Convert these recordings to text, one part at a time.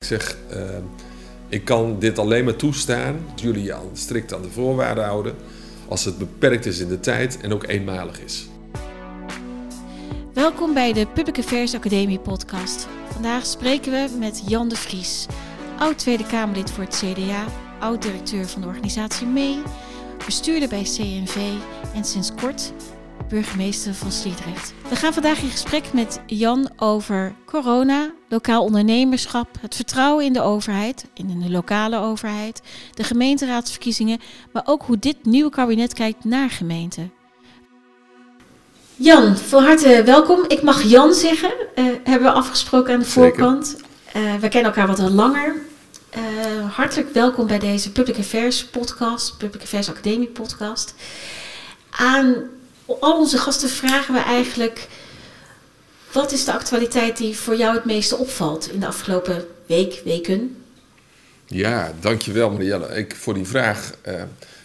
Ik zeg, uh, ik kan dit alleen maar toestaan jullie je strikt aan de voorwaarden houden, als het beperkt is in de tijd en ook eenmalig is. Welkom bij de Public Affairs Academie podcast. Vandaag spreken we met Jan de Vries, oud Tweede Kamerlid voor het CDA, oud-directeur van de organisatie MEE, bestuurder bij CNV en sinds kort burgemeester van Sliedrecht. We gaan vandaag in gesprek met Jan over corona, lokaal ondernemerschap, het vertrouwen in de overheid, in de lokale overheid, de gemeenteraadsverkiezingen, maar ook hoe dit nieuwe kabinet kijkt naar gemeenten. Jan, van harte welkom. Ik mag Jan zeggen, uh, hebben we afgesproken aan de voorkant. Uh, we kennen elkaar wat al langer. Uh, hartelijk welkom bij deze Public Affairs podcast, Public Affairs Academie podcast. Aan al onze gasten vragen we eigenlijk: wat is de actualiteit die voor jou het meeste opvalt in de afgelopen week, weken? Ja, dankjewel Marielle ik, voor die vraag. Uh,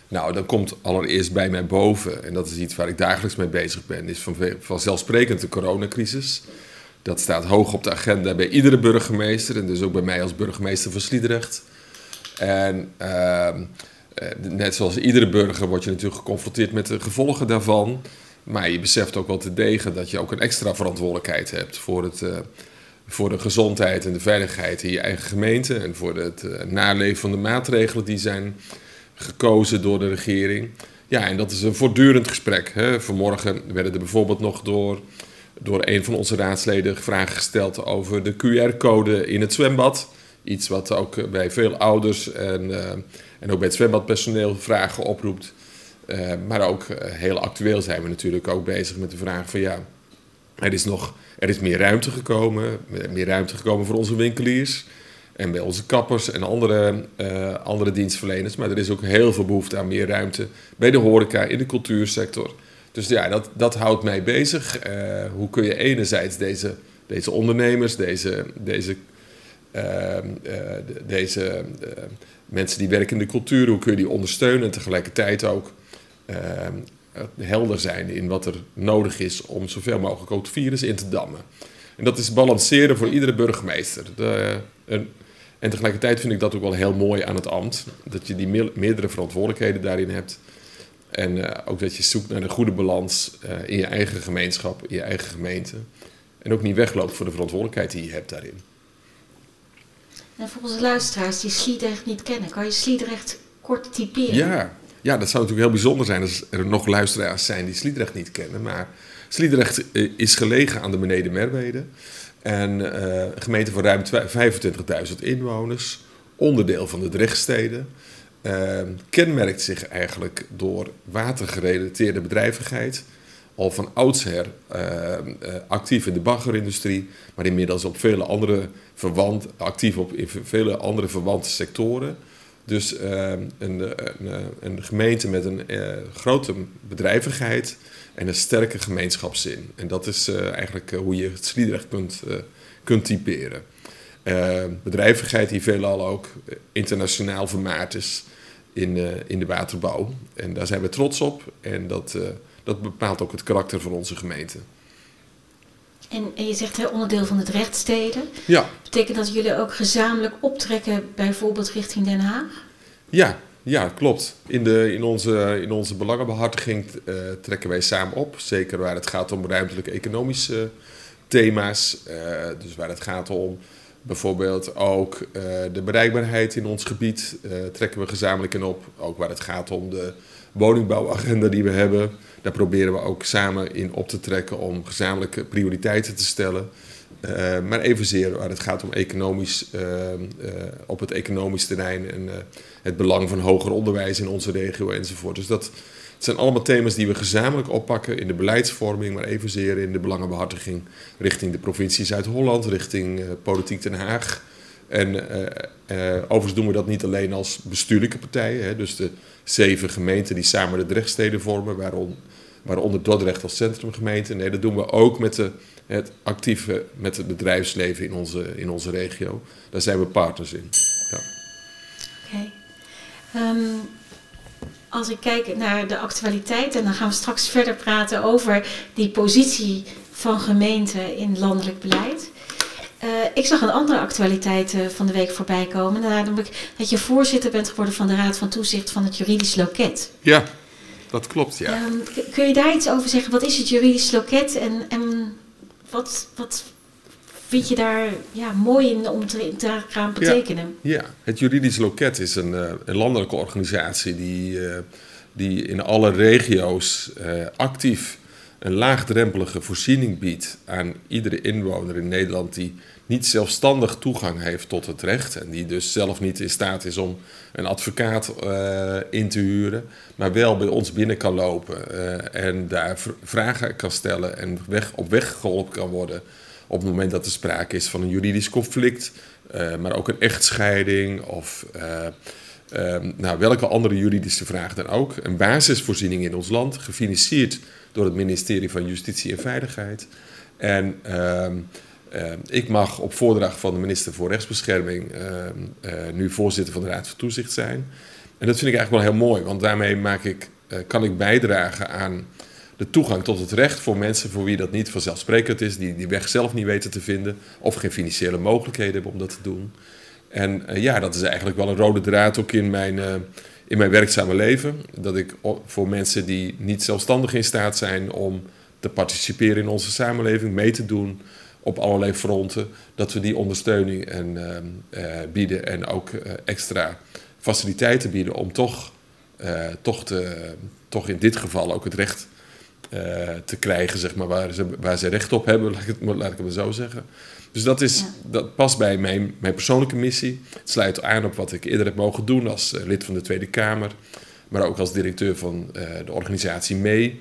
nou, dat komt allereerst bij mij boven, en dat is iets waar ik dagelijks mee bezig ben, is van, vanzelfsprekend de coronacrisis. Dat staat hoog op de agenda bij iedere burgemeester en dus ook bij mij als burgemeester van Sliedrecht. En uh, net zoals iedere burger word je natuurlijk geconfronteerd met de gevolgen daarvan. Maar je beseft ook wel te degen dat je ook een extra verantwoordelijkheid hebt voor, het, uh, voor de gezondheid en de veiligheid in je eigen gemeente. En voor het uh, naleven van de maatregelen die zijn gekozen door de regering. Ja, en dat is een voortdurend gesprek. Hè. Vanmorgen werden er bijvoorbeeld nog door, door een van onze raadsleden vragen gesteld over de QR-code in het zwembad. Iets wat ook bij veel ouders en en ook bij het zwembadpersoneel vragen oproept. Uh, maar ook uh, heel actueel zijn we natuurlijk ook bezig met de vraag van ja, er is nog er is meer ruimte gekomen, meer ruimte gekomen voor onze winkeliers en bij onze kappers en andere, andere dienstverleners. Maar er is ook heel veel behoefte aan meer ruimte bij de horeca, in de cultuursector. Dus ja, dat, dat houdt mij bezig. hoe kun je enerzijds deze, deze ondernemers, deze, deze, deze mensen die werken in de cultuur, hoe kun je die ondersteunen en tegelijkertijd ook uh, helder zijn in wat er nodig is om zoveel mogelijk ook het virus in te dammen. En dat is balanceren voor iedere burgemeester. De, en, en, tegelijkertijd vind ik dat ook wel heel mooi aan het ambt, dat je die meerdere verantwoordelijkheden daarin hebt. En uh, ook dat je zoekt naar een goede balans in je eigen gemeenschap, in je eigen gemeente. En ook niet wegloopt voor de verantwoordelijkheid die je hebt daarin. En voor onze luisteraars die Sliedrecht niet kennen, kan je Sliedrecht kort typeren? Ja, ja, dat zou natuurlijk heel bijzonder zijn als er nog luisteraars zijn die Sliedrecht niet kennen. Maar Sliedrecht eh, is gelegen aan de Beneden Merwede. En een gemeente van ruim 25.000 inwoners, onderdeel van de Drechtsteden. Uh, kenmerkt zich eigenlijk door watergerelateerde bedrijvigheid al van oudsher uh, actief in de baggerindustrie, maar inmiddels op vele andere verwant, actief op in vele andere verwante sectoren. Dus uh, een, een, een, gemeente met een grote bedrijvigheid en een sterke gemeenschapszin. En dat is eigenlijk hoe je het Sliedrecht kunt, kunt typeren. bedrijvigheid die veelal ook internationaal vermaard is in, in de waterbouw. En daar zijn we trots op. En dat dat bepaalt ook het karakter van onze gemeente. En, en je zegt hè, onderdeel van het rechtsteden. Ja. Betekent dat jullie ook gezamenlijk optrekken, bijvoorbeeld richting Den Haag? Ja, ja klopt. In, de, in, onze, in onze belangenbehartiging uh, trekken wij samen op. Zeker waar het gaat om ruimtelijke economische thema's. Uh, dus waar het gaat om bijvoorbeeld ook uh, de bereikbaarheid in ons gebied trekken we gezamenlijk in op. Ook waar het gaat om de woningbouwagenda die we hebben. Daar proberen we ook samen in op te trekken om gezamenlijke prioriteiten te stellen. Uh, maar evenzeer waar het gaat om economisch, uh, uh, op het economisch terrein en het belang van hoger onderwijs in onze regio enzovoort. Dus dat zijn allemaal thema's die we gezamenlijk oppakken in de beleidsvorming, maar evenzeer in de belangenbehartiging richting de provincie Zuid-Holland, richting Politiek Den Haag. En overigens doen we dat niet alleen als bestuurlijke partijen, hè, dus de zeven gemeenten die samen de Drechtsteden vormen, waaronder waaronder Dordrecht als centrumgemeente. Nee, dat doen we ook met de, het actieve, met het bedrijfsleven in onze, in onze regio. Daar zijn we partners in. Ja. Oké. Ehm, als ik kijk naar de actualiteit, en dan gaan we straks verder praten over die positie van gemeenten in landelijk beleid. Uh, ik zag een andere actualiteit uh, van de week voorbij komen. Namelijk dat je voorzitter bent geworden van de Raad van Toezicht van het Juridisch Loket. Ja, dat klopt, ja. Um, kun je daar iets over zeggen? Wat is het Juridisch Loket en, en wat, wat vind je daar ja, mooi in om te, te gaan betekenen? Ja, ja, het Juridisch Loket is een, uh, een landelijke organisatie die, die in alle regio's actief een laagdrempelige voorziening biedt aan iedere inwoner in Nederland die niet zelfstandig toegang heeft tot het recht en die dus zelf niet in staat is om een advocaat uh, in te huren, maar wel bij ons binnen kan lopen uh, en daar vragen kan stellen en weg, op weg geholpen kan worden op het moment dat er sprake is van een juridisch conflict, uh, maar ook een echtscheiding of nou, welke andere juridische vraag dan ook. Een basisvoorziening in ons land, gefinancierd door het ministerie van Justitie en Veiligheid. En uh, ik mag op voordracht van de minister voor Rechtsbescherming uh, nu voorzitter van de Raad van Toezicht zijn. En dat vind ik eigenlijk wel heel mooi, want daarmee maak ik, eh, kan ik bijdragen aan de toegang tot het recht voor mensen voor wie dat niet vanzelfsprekend is, die die weg zelf niet weten te vinden of geen financiële mogelijkheden hebben om dat te doen. En eh, ja, dat is eigenlijk wel een rode draad ook in mijn eh, in mijn werkzame leven. Dat ik voor mensen die niet zelfstandig in staat zijn om te participeren in onze samenleving, mee te doen op allerlei fronten, dat we die ondersteuning en, uh, bieden en ook uh, extra faciliteiten bieden om toch, uh, toch, te, toch in dit geval ook het recht te krijgen, zeg maar, waar, ze, waar ze recht op hebben, laat ik het, laat ik het maar zo zeggen. Dus dat, is, ja. dat past bij mijn, mijn persoonlijke missie. Het sluit aan op wat ik eerder heb mogen doen als lid van de Tweede Kamer. Maar ook als directeur van de organisatie MEE.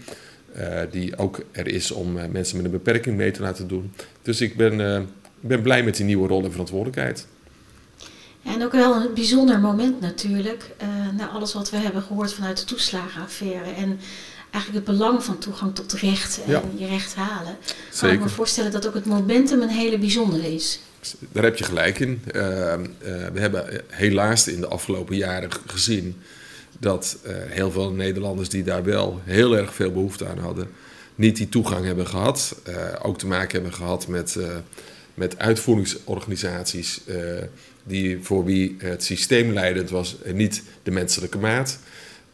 Uh, die ook er is om mensen met een beperking mee te laten doen. Dus ik ben, ben blij met die nieuwe rol en verantwoordelijkheid. En ook wel een bijzonder moment natuurlijk. na alles wat we hebben gehoord vanuit de toeslagenaffaire. En eigenlijk het belang van toegang tot recht en ja. je recht halen. Zeker. Kan ik me voorstellen dat ook het momentum een hele bijzondere is. Daar heb je gelijk in. We hebben helaas in de afgelopen jaren gezien dat uh, heel veel Nederlanders die daar wel heel erg veel behoefte aan hadden, niet die toegang hebben gehad. ook te maken hebben gehad met, met uitvoeringsorganisaties die, voor wie het systeem leidend was en niet de menselijke maat.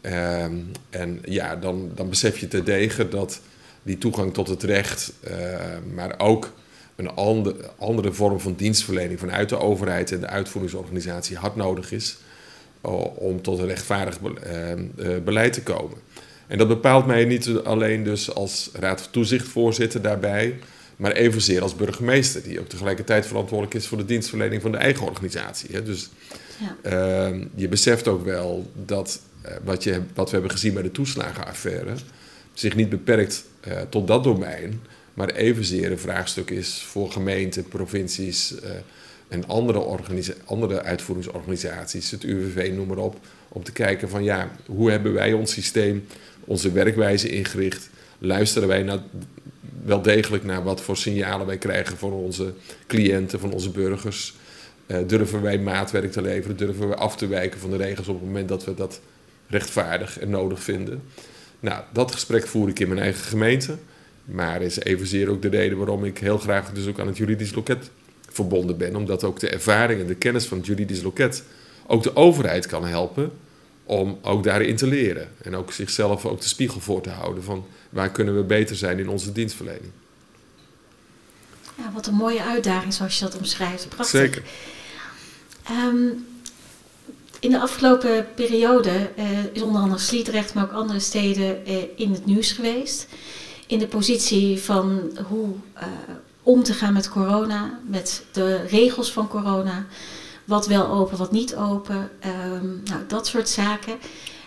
Um, en ja, dan, dan besef je te degen dat die toegang tot het recht, maar ook een ander, andere vorm van dienstverlening vanuit de overheid en de uitvoeringsorganisatie hard nodig is om tot een rechtvaardig be uh, beleid te komen. En dat bepaalt mij niet alleen dus als raad van toezichtvoorzitter daarbij, maar evenzeer als burgemeester, die ook tegelijkertijd verantwoordelijk is voor de dienstverlening van de eigen organisatie. Dus ja. Ehm, je beseft ook wel dat uh, wat, je, wat we hebben gezien bij de toeslagenaffaire, zich niet beperkt uh, tot dat domein, maar evenzeer een vraagstuk is voor gemeenten, provincies en andere, andere uitvoeringsorganisaties, het UWV, noem maar op, om te kijken van ja, hoe hebben wij ons systeem, onze werkwijze ingericht? Luisteren wij wel degelijk naar wat voor signalen wij krijgen van onze cliënten, van onze burgers? Uh, durven wij maatwerk te leveren? Durven we af te wijken van de regels op het moment dat we dat rechtvaardig en nodig vinden. Nou, dat gesprek voer ik in mijn eigen gemeente. Maar is evenzeer ook de reden waarom ik heel graag dus ook aan het juridisch loket verbonden ben. Omdat ook de ervaring en de kennis van het juridisch loket ook de overheid kan helpen om ook daarin te leren. En ook zichzelf ook de spiegel voor te houden van waar kunnen we beter zijn in onze dienstverlening. Ja, wat een mooie uitdaging zoals je dat omschrijft. Prachtig. Zeker. Um, in de afgelopen periode uh, is onder andere Sliedrecht, maar ook andere steden uh, in het nieuws geweest. In de positie van hoe uh, om te gaan met corona, met de regels van corona. Wat wel open, wat niet open. Um, nou, dat soort zaken.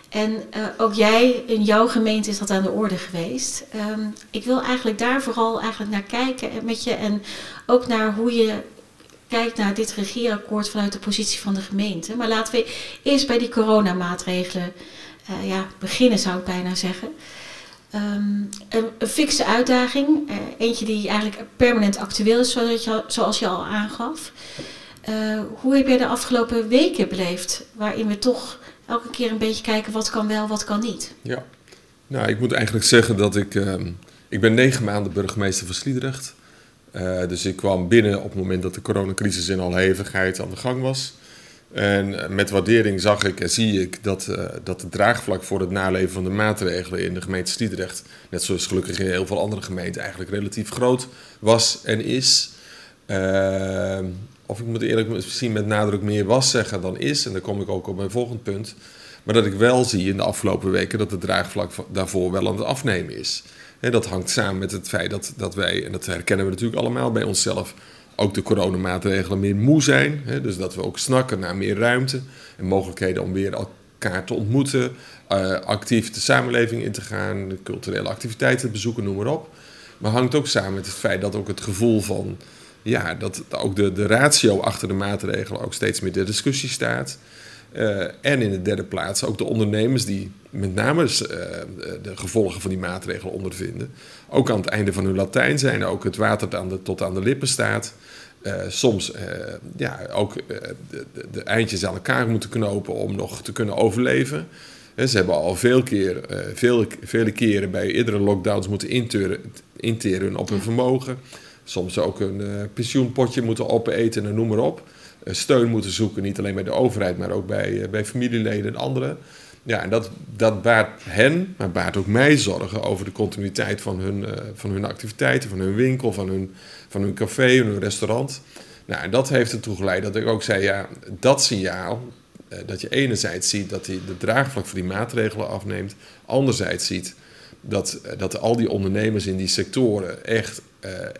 En ook jij, in jouw gemeente is dat aan de orde geweest. Um, ik wil eigenlijk daar vooral eigenlijk naar kijken met je. En ook naar hoe je kijkt naar dit regeerakkoord vanuit de positie van de gemeente. Maar laten we eerst bij die coronamaatregelen uh, ja, beginnen, zou ik bijna zeggen. Um, een, een fikse uitdaging, uh, eentje die eigenlijk permanent actueel is, zoals je, zoals je al aangaf. Uh, hoe heb je de afgelopen weken beleefd, waarin we toch elke keer een beetje kijken wat kan wel, wat kan niet? Ja, nou, ik moet eigenlijk zeggen dat ik, uh, ik ben negen maanden burgemeester van Sliedrecht dus ik kwam binnen op het moment dat de coronacrisis in al hevigheid aan de gang was. En met waardering zag ik en zie ik dat, uh, dat het draagvlak voor het naleven van de maatregelen in de gemeente Stiedrecht, net zoals gelukkig in heel veel andere gemeenten, eigenlijk relatief groot was en is. Uh, of ik moet eerlijk misschien met nadruk meer was zeggen dan is, en daar kom ik ook op mijn volgend punt. Maar dat ik wel zie in de afgelopen weken dat het draagvlak daarvoor wel aan het afnemen is. En dat hangt samen met het feit dat, dat wij, en dat herkennen we natuurlijk allemaal bij onszelf, ook de coronamaatregelen meer moe zijn. Hè? Dus dat we ook snakken naar meer ruimte en mogelijkheden om weer elkaar te ontmoeten, uh, actief de samenleving in te gaan, culturele activiteiten te bezoeken, noem maar op. Maar hangt ook samen met het feit dat ook het gevoel van, ja, dat ook de, de ratio achter de maatregelen ook steeds meer ter discussie staat. Uh, en in de derde plaats ook de ondernemers die met name uh, de gevolgen van die maatregelen ondervinden. Ook aan het einde van hun Latijn zijn, ook het water aan de, tot aan de lippen staat. Uh, soms ja, ook de, de, eindjes aan elkaar moeten knopen om nog te kunnen overleven. ze hebben al veel keer, veel, vele keren bij eerdere lockdowns moeten interen, interen op hun vermogen. Soms ook een pensioenpotje moeten opeten en noem maar op. steun moeten zoeken, niet alleen bij de overheid, maar ook bij, bij familieleden en anderen. Ja, en dat, dat baart hen, maar baart ook mij zorgen over de continuïteit van hun, van hun activiteiten, van hun winkel, van hun, van hun café, hun restaurant. Nou, en dat heeft ertoe geleid dat ik ook zei, ja, dat signaal, dat je enerzijds ziet dat die, de draagvlak voor die maatregelen afneemt, anderzijds ziet dat, dat al die ondernemers in die sectoren echt,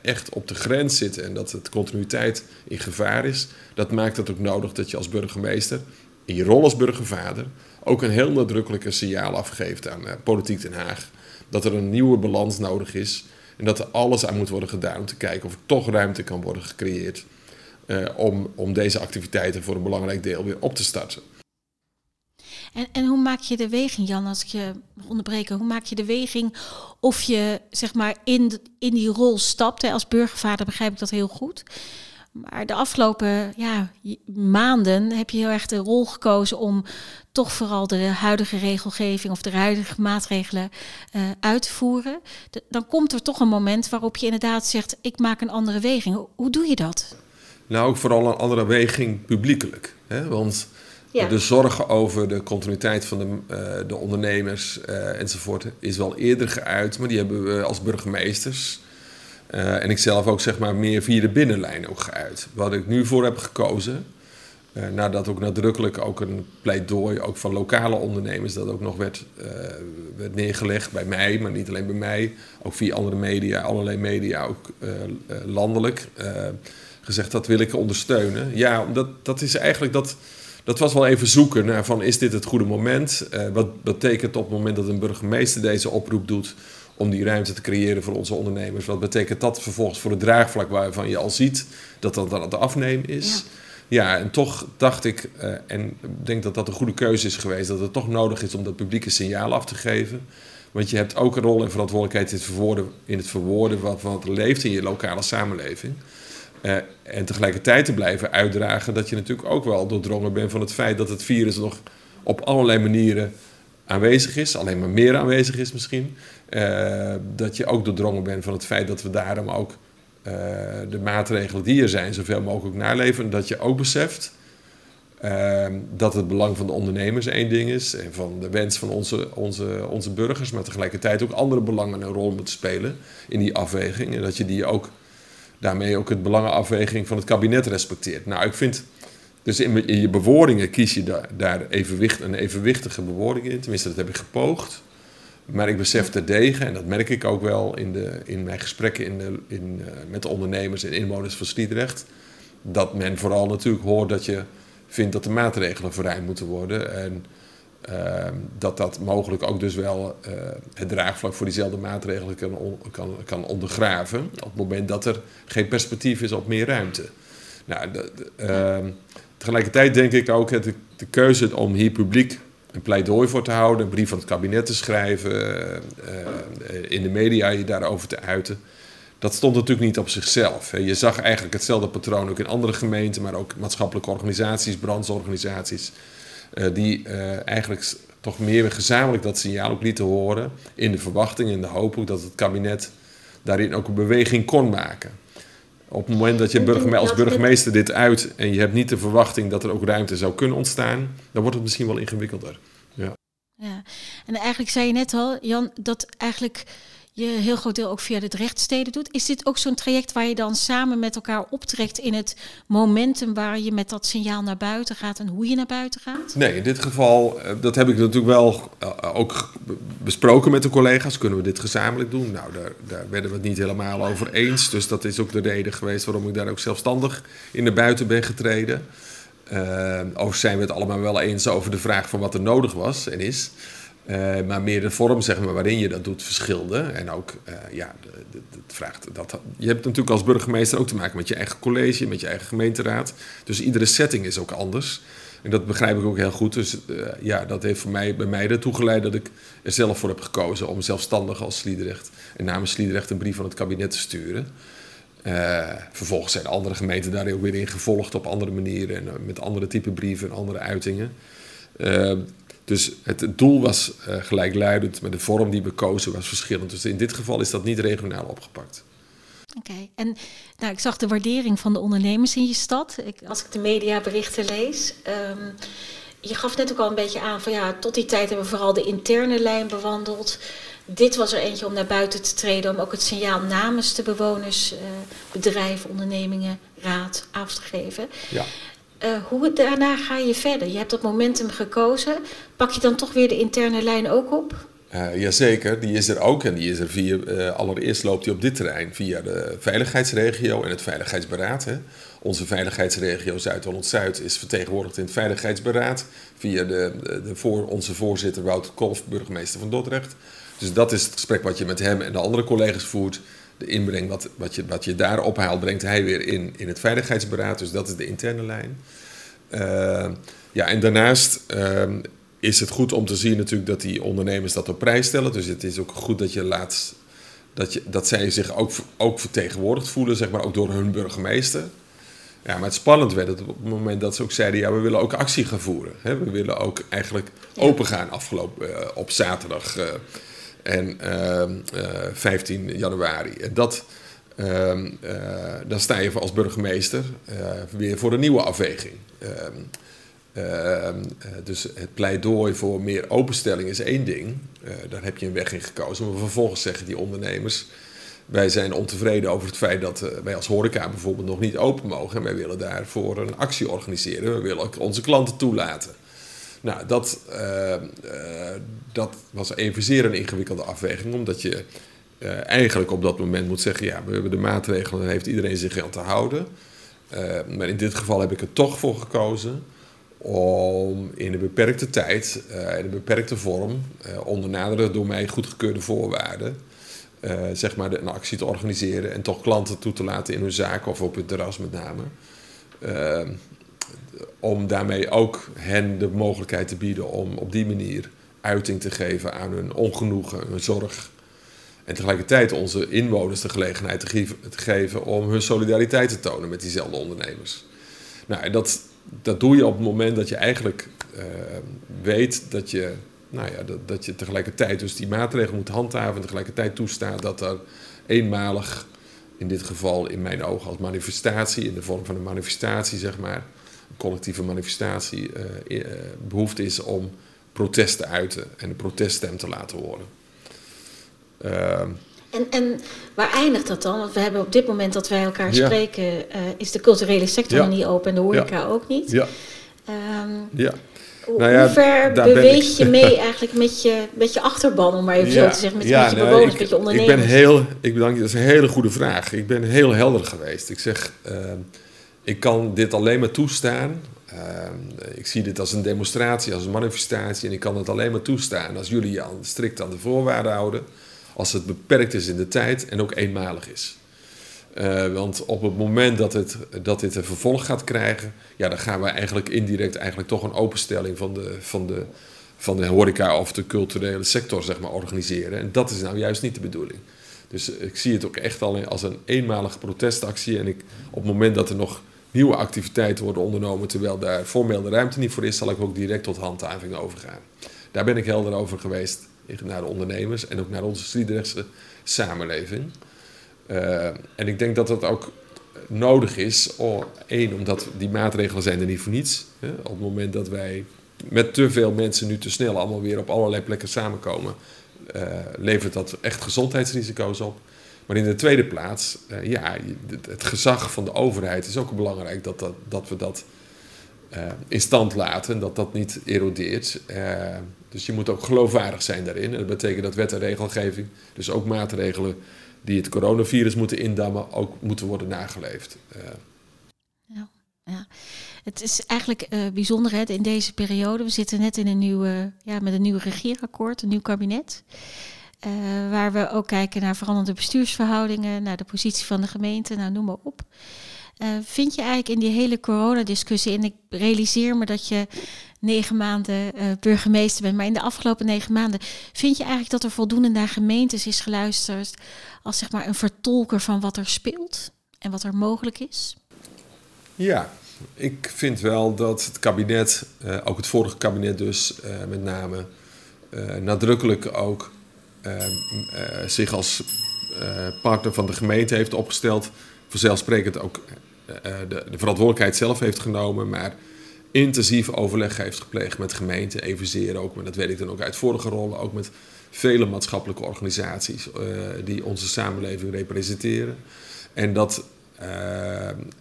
echt op de grens zitten en dat de continuïteit in gevaar is, dat maakt het ook nodig dat je als burgemeester, in je rol als burgervader, ook een heel nadrukkelijke signaal afgeeft aan Politiek Den Haag. Dat er een nieuwe balans nodig is en dat er alles aan moet worden gedaan om te kijken of er toch ruimte kan worden gecreëerd uh, om, om deze activiteiten voor een belangrijk deel weer op te starten. En, en hoe maak je de weging, Jan, als ik je mag onderbreken, hoe maak je de weging of je zeg maar in, in die rol stapt? Hè? Als burgervader begrijp ik dat heel goed. Maar de afgelopen ja, maanden heb je heel erg de rol gekozen om toch vooral de huidige regelgeving of de huidige maatregelen uh, uit te voeren. dan komt er toch een moment waarop je inderdaad zegt: ik maak een andere weging. Hoe, doe je dat? Nou, ook vooral een andere weging publiekelijk. Hè? Want de zorgen over de continuïteit van de, uh, de ondernemers uh, enzovoort is wel eerder geuit, maar die hebben we als burgemeesters uh, en ik zelf ook zeg maar meer via de binnenlijn ook geuit. Wat ik nu voor heb gekozen, uh, nadat ook nadrukkelijk ook een pleidooi ook van lokale ondernemers, dat ook nog werd, uh, werd neergelegd bij mij, maar niet alleen bij mij, ook via andere media, allerlei media, ook landelijk, gezegd dat wil ik ondersteunen. Ja, dat, dat is eigenlijk dat. Dat was wel even zoeken naar van is dit het goede moment? wat betekent op het moment dat een burgemeester deze oproep doet om die ruimte te creëren voor onze ondernemers. Wat betekent dat vervolgens voor het draagvlak waarvan je al ziet dat dat aan het afnemen is? Ja, en toch dacht ik, uh, en denk dat dat een goede keuze is geweest, dat het toch nodig is om dat publieke signaal af te geven. Want je hebt ook een rol en verantwoordelijkheid in het verwoorden, in het verwoorden wat, wat leeft in je lokale samenleving. Uh, en tegelijkertijd te blijven uitdragen dat je natuurlijk ook wel doordrongen bent van het feit dat het virus nog op allerlei manieren aanwezig is, alleen maar meer aanwezig is misschien. Uh, dat je ook doordrongen bent van het feit dat we daarom ook uh, de maatregelen die er zijn zoveel mogelijk naleven. Dat je ook beseft uh, dat het belang van de ondernemers één ding is en van de wens van onze, onze, onze burgers, maar tegelijkertijd ook andere belangen een rol moeten spelen in die afweging. En dat je die ook daarmee ook het belangenafweging van het kabinet respecteert. Nou, ik vind. Dus in, je bewoordingen kies je daar, daar evenwicht, een evenwichtige bewoording in. Tenminste, dat heb ik gepoogd. Maar ik besef terdege, en dat merk ik ook wel in, de, in mijn gesprekken in de, in, uh, met de ondernemers en inwoners van Sliedrecht, dat men vooral natuurlijk hoort dat je vindt dat de maatregelen verruimd moeten worden. En uh, dat dat mogelijk ook dus wel uh, het draagvlak voor diezelfde maatregelen kan, kan, ondergraven. Op het moment dat er geen perspectief is op meer ruimte. Nou, de, ehm, tegelijkertijd denk ik ook dat de, keuze om hier publiek een pleidooi voor te houden, een brief van het kabinet te schrijven, uh, in de media je daarover te uiten. Dat stond natuurlijk niet op zichzelf. Je zag eigenlijk hetzelfde patroon ook in andere gemeenten, maar ook maatschappelijke organisaties, brandsorganisaties, uh, die eigenlijk toch meer gezamenlijk dat signaal ook lieten horen in de verwachting en de hoop ook dat het kabinet daarin ook een beweging kon maken. Op het moment dat je als burgemeester dit uit en je hebt niet de verwachting dat er ook ruimte zou kunnen ontstaan, dan wordt het misschien wel ingewikkelder. Ja. ja. En eigenlijk zei je net al, Jan, dat eigenlijk je heel groot deel ook via de rechtsteden doet. Is dit ook zo'n traject waar je dan samen met elkaar optrekt in het momentum waar je met dat signaal naar buiten gaat en hoe je naar buiten gaat? Nee, in dit geval, eh, dat heb ik natuurlijk wel eh, ook besproken met de collega's. Kunnen we dit gezamenlijk doen? Nou, daar, daar werden we het niet helemaal over eens. Dus dat is ook de reden geweest waarom ik daar ook zelfstandig in de buiten ben getreden. Overigens zijn we het allemaal wel eens over de vraag van wat er nodig was en is. Uh, maar meer de vorm zeg maar, waarin je dat doet verschilde. En ook, uh, ja, het vraagt dat, je hebt natuurlijk als burgemeester ook te maken met je eigen college, met je eigen gemeenteraad. Dus iedere setting is ook anders. En dat begrijp ik ook heel goed. Dus uh, ja, dat heeft voor mij, bij mij ertoe geleid dat ik er zelf voor heb gekozen om zelfstandig als Sliedrecht en namens Sliedrecht een brief van het kabinet te sturen. vervolgens zijn andere gemeenten daar ook weer in gevolgd op andere manieren en met andere type brieven en andere uitingen. Dus het, doel was uh, gelijkluidend, maar de vorm die we kozen was verschillend. Dus in dit geval is dat niet regionaal opgepakt. Oké, en nou, ik zag de waardering van de ondernemers in je stad. Ik, als ik de mediaberichten lees. Um, je gaf net ook al een beetje aan van ja, tot die tijd hebben we vooral de interne lijn bewandeld. Dit was er eentje om naar buiten te treden, om ook het signaal namens de bewoners, uh, bedrijven, ondernemingen, raad af te geven. Ja. Uh, hoe daarna ga je verder? Je hebt dat momentum gekozen. Pak je dan toch weer de interne lijn ook op? Uh, jazeker, die is er ook. En die is er via, uh, allereerst loopt die op dit terrein via de veiligheidsregio en het veiligheidsberaad. Hè. Onze veiligheidsregio Zuid-Holland-Zuid is vertegenwoordigd in het veiligheidsberaad via de, de, de voor, onze voorzitter Wouter Kolf, burgemeester van Dordrecht. Dus dat is het gesprek wat je met hem en de andere collega's voert. De inbreng wat, wat, je, wat je daar ophaalt, brengt hij weer in, in het veiligheidsberaad. Dus dat is de interne lijn. Uh, ja, en daarnaast uh, is het goed om te zien natuurlijk dat die ondernemers dat op prijs stellen. Dus het is ook goed dat je laat dat, je, dat zij zich ook, ook vertegenwoordigd voelen, zeg maar, ook door hun burgemeester. Ja, maar het spannend werd het op het moment dat ze ook zeiden: ja, we willen ook actie gaan voeren. Hè? We willen ook eigenlijk open gaan afgelopen uh, op zaterdag uh, en 15 ehm, januari. En dat, ehm, dan sta je als burgemeester weer voor een nieuwe afweging. Uh, dus het pleidooi voor meer openstelling is één ding. Uh, daar heb je een weg in gekozen. Maar vervolgens zeggen die ondernemers... wij zijn ontevreden over het feit dat wij als horeca bijvoorbeeld nog niet open mogen. En wij willen daarvoor een actie organiseren. We willen ook onze klanten toelaten. Nou, dat, ehm, dat was evenzeer een ingewikkelde afweging. Omdat je eigenlijk op dat moment moet zeggen... ja, we hebben de maatregelen en heeft iedereen zich aan te houden. maar in dit geval heb ik er toch voor gekozen om in een beperkte tijd, uh, in een beperkte vorm, uh, onder nadere door mij goedgekeurde voorwaarden, uh, zeg maar een actie te organiseren en toch klanten toe te laten in hun zaak of op het terras met name. Om daarmee ook hen de mogelijkheid te bieden om op die manier uiting te geven aan hun ongenoegen, hun zorg. En tegelijkertijd onze inwoners de gelegenheid te, geven, om hun solidariteit te tonen met diezelfde ondernemers. Nou, en dat, dat doe je op het moment dat je eigenlijk uh, weet dat je, nou ja, dat, dat je tegelijkertijd dus die maatregelen moet handhaven en tegelijkertijd toestaat dat er eenmalig, in dit geval in mijn ogen als manifestatie, in de vorm van een manifestatie zeg maar, collectieve manifestatie, uh, uh, behoefte is om protest te uiten en de proteststem te laten horen. Ehm, en, en waar eindigt dat dan? Want we hebben op dit moment dat wij elkaar spreken, uh, is de culturele sector nog niet open en de horeca ja. ook niet. Ja. Um, ja. Nou ja, hoe ver beweeg je mee eigenlijk met je, met je achterban, om maar even zo te zeggen, met, met je nee, bewoners, ik, met je ondernemers? Ik ben heel, ik bedank je, dat is een hele goede vraag. Ik ben heel helder geweest. Ik zeg, uh, ik kan dit alleen maar toestaan. Uh, ik zie dit als een demonstratie, als een manifestatie en ik kan het alleen maar toestaan als jullie je strikt aan de voorwaarden houden als het beperkt is in de tijd en ook eenmalig is. Uh, want op het moment dat, het, dat dit een vervolg gaat krijgen, ja, dan gaan we eigenlijk indirect eigenlijk toch een openstelling van de, van de, van de horeca of de culturele sector zeg maar, organiseren. En dat is nou juist niet de bedoeling. Dus ik zie het ook echt alleen als een eenmalige protestactie. En ik, op het moment dat er nog nieuwe activiteiten worden ondernomen, terwijl daar formeel de ruimte niet voor is, zal ik ook direct tot handhaving overgaan. Daar ben ik helder over geweest naar de ondernemers en ook naar onze Sliedrechtse samenleving. Uh, en ik denk dat dat ook nodig is. Eén, omdat die maatregelen zijn er niet voor niets. Hè. Op het moment dat wij met te veel mensen nu te snel allemaal weer op allerlei plekken samenkomen, uh, levert dat echt gezondheidsrisico's op. Maar in de tweede plaats, uh, ja, het gezag van de overheid is ook belangrijk dat, dat, dat we dat uh, in stand laten, dat dat niet erodeert. dus je moet ook geloofwaardig zijn daarin. En dat betekent dat wet en regelgeving, dus ook maatregelen die het coronavirus moeten indammen, ook moeten worden nageleefd. Ja, ja. Het is eigenlijk bijzonder hè, in deze periode. We zitten net in een nieuwe, ja, met een nieuw regeerakkoord, een nieuw kabinet. Uh, waar we ook kijken naar veranderende bestuursverhoudingen, naar de positie van de gemeente, nou noem maar op. Uh, vind je eigenlijk in die hele coronadiscussie, en ik realiseer me dat je negen maanden burgemeester bent, maar in de afgelopen negen maanden, vind je eigenlijk dat er voldoende naar gemeentes is geluisterd als zeg maar een vertolker van wat er speelt en wat er mogelijk is? Ja, ik vind wel dat het kabinet, ook het vorige kabinet dus met name, nadrukkelijk ook zich als partner van de gemeente heeft opgesteld. Vanzelfsprekend ook de, de, verantwoordelijkheid zelf heeft genomen, maar intensief overleg heeft gepleegd met gemeenten. Evenzeer ook, maar dat weet ik dan ook uit vorige rollen, ook met vele maatschappelijke organisaties die onze samenleving representeren. En dat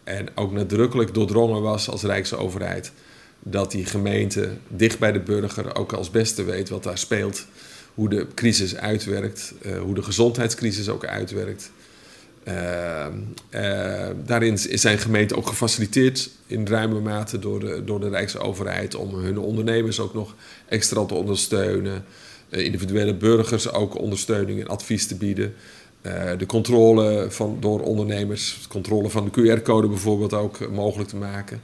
en ook nadrukkelijk doordrongen was als Rijksoverheid dat die gemeente dicht bij de burger ook als beste weet wat daar speelt, hoe de crisis uitwerkt, uh, hoe de gezondheidscrisis ook uitwerkt. Uh, daarin zijn gemeenten ook gefaciliteerd in ruime mate door de, door de Rijksoverheid om hun ondernemers ook nog extra te ondersteunen, individuele burgers ook ondersteuning en advies te bieden. De controle van, door ondernemers, controle van de QR-code bijvoorbeeld ook mogelijk te maken.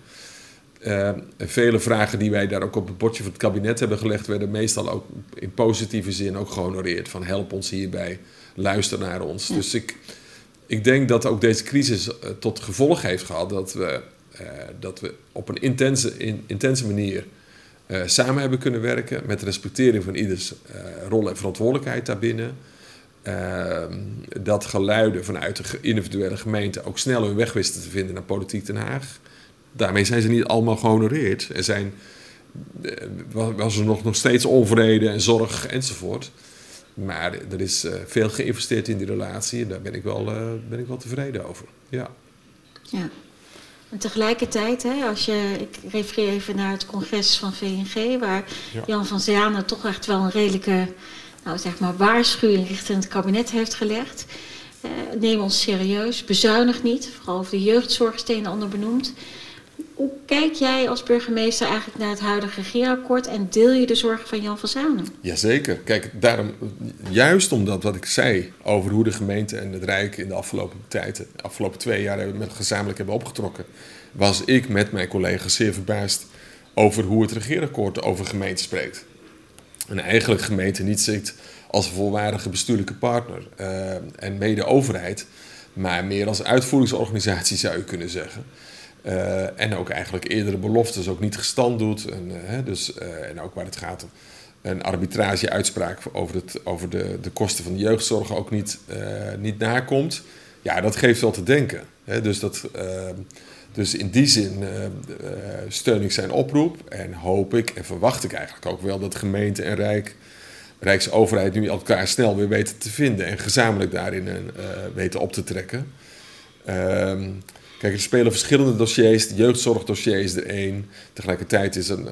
Uh, vele vragen die wij daar ook op het bordje van het kabinet hebben gelegd, werden meestal ook in positieve zin ook gehonoreerd. Van help ons hierbij, luister naar ons. Dus ik, ik denk dat ook deze crisis uh, tot gevolg heeft gehad dat we, dat we op een intense, in, intense manier samen hebben kunnen werken met respectering van ieders rol en verantwoordelijkheid daarbinnen. Uh, dat geluiden vanuit de individuele gemeente ook snel hun weg wisten te vinden naar politiek Den Haag. Daarmee zijn ze niet allemaal gehonoreerd. Er zijn, uh, was er nog, nog steeds onvrede en zorg enzovoort. Maar er is uh, veel geïnvesteerd in die relatie en daar ben ik wel, eh, ben ik wel tevreden over. Ja. ja. En tegelijkertijd, hè, als je, ik refereer even naar het congres van VNG, waar ja. Jan van Zanen toch echt wel een redelijke nou, zeg maar waarschuwing richting het kabinet heeft gelegd. Uh, neem ons serieus, bezuinig niet, vooral over de jeugdzorg is het een en ander benoemd. Hoe kijk jij als burgemeester eigenlijk naar het huidige regeerakkoord en deel je de zorgen van Jan van Zanen? Jazeker. Kijk, daarom, juist omdat wat ik zei over hoe de gemeente en het Rijk in de afgelopen tijd, de afgelopen twee jaar hebben, met gezamenlijk hebben opgetrokken, was ik met mijn collega's zeer verbaasd over hoe het regeerakkoord over gemeenten spreekt en eigenlijk gemeente niet ziet als volwaardige bestuurlijke partner uh, en mede-overheid, maar meer als uitvoeringsorganisatie zou je kunnen zeggen. Uh, en ook eigenlijk eerdere beloftes ook niet gestand doet. En, uh, dus, en ook waar het gaat om een arbitrage-uitspraak over, het, over de, de kosten van de jeugdzorg ook niet, niet nakomt. Ja, dat geeft wel te denken. Hè? Dus dat dus in die zin steun ik zijn oproep en hoop ik en verwacht ik eigenlijk ook wel dat gemeente en Rijk, Rijksoverheid nu elkaar snel weer weten te vinden en gezamenlijk daarin weten op te trekken. Ehm, kijk, er spelen verschillende dossiers. De jeugdzorgdossier is er één. Tegelijkertijd is een,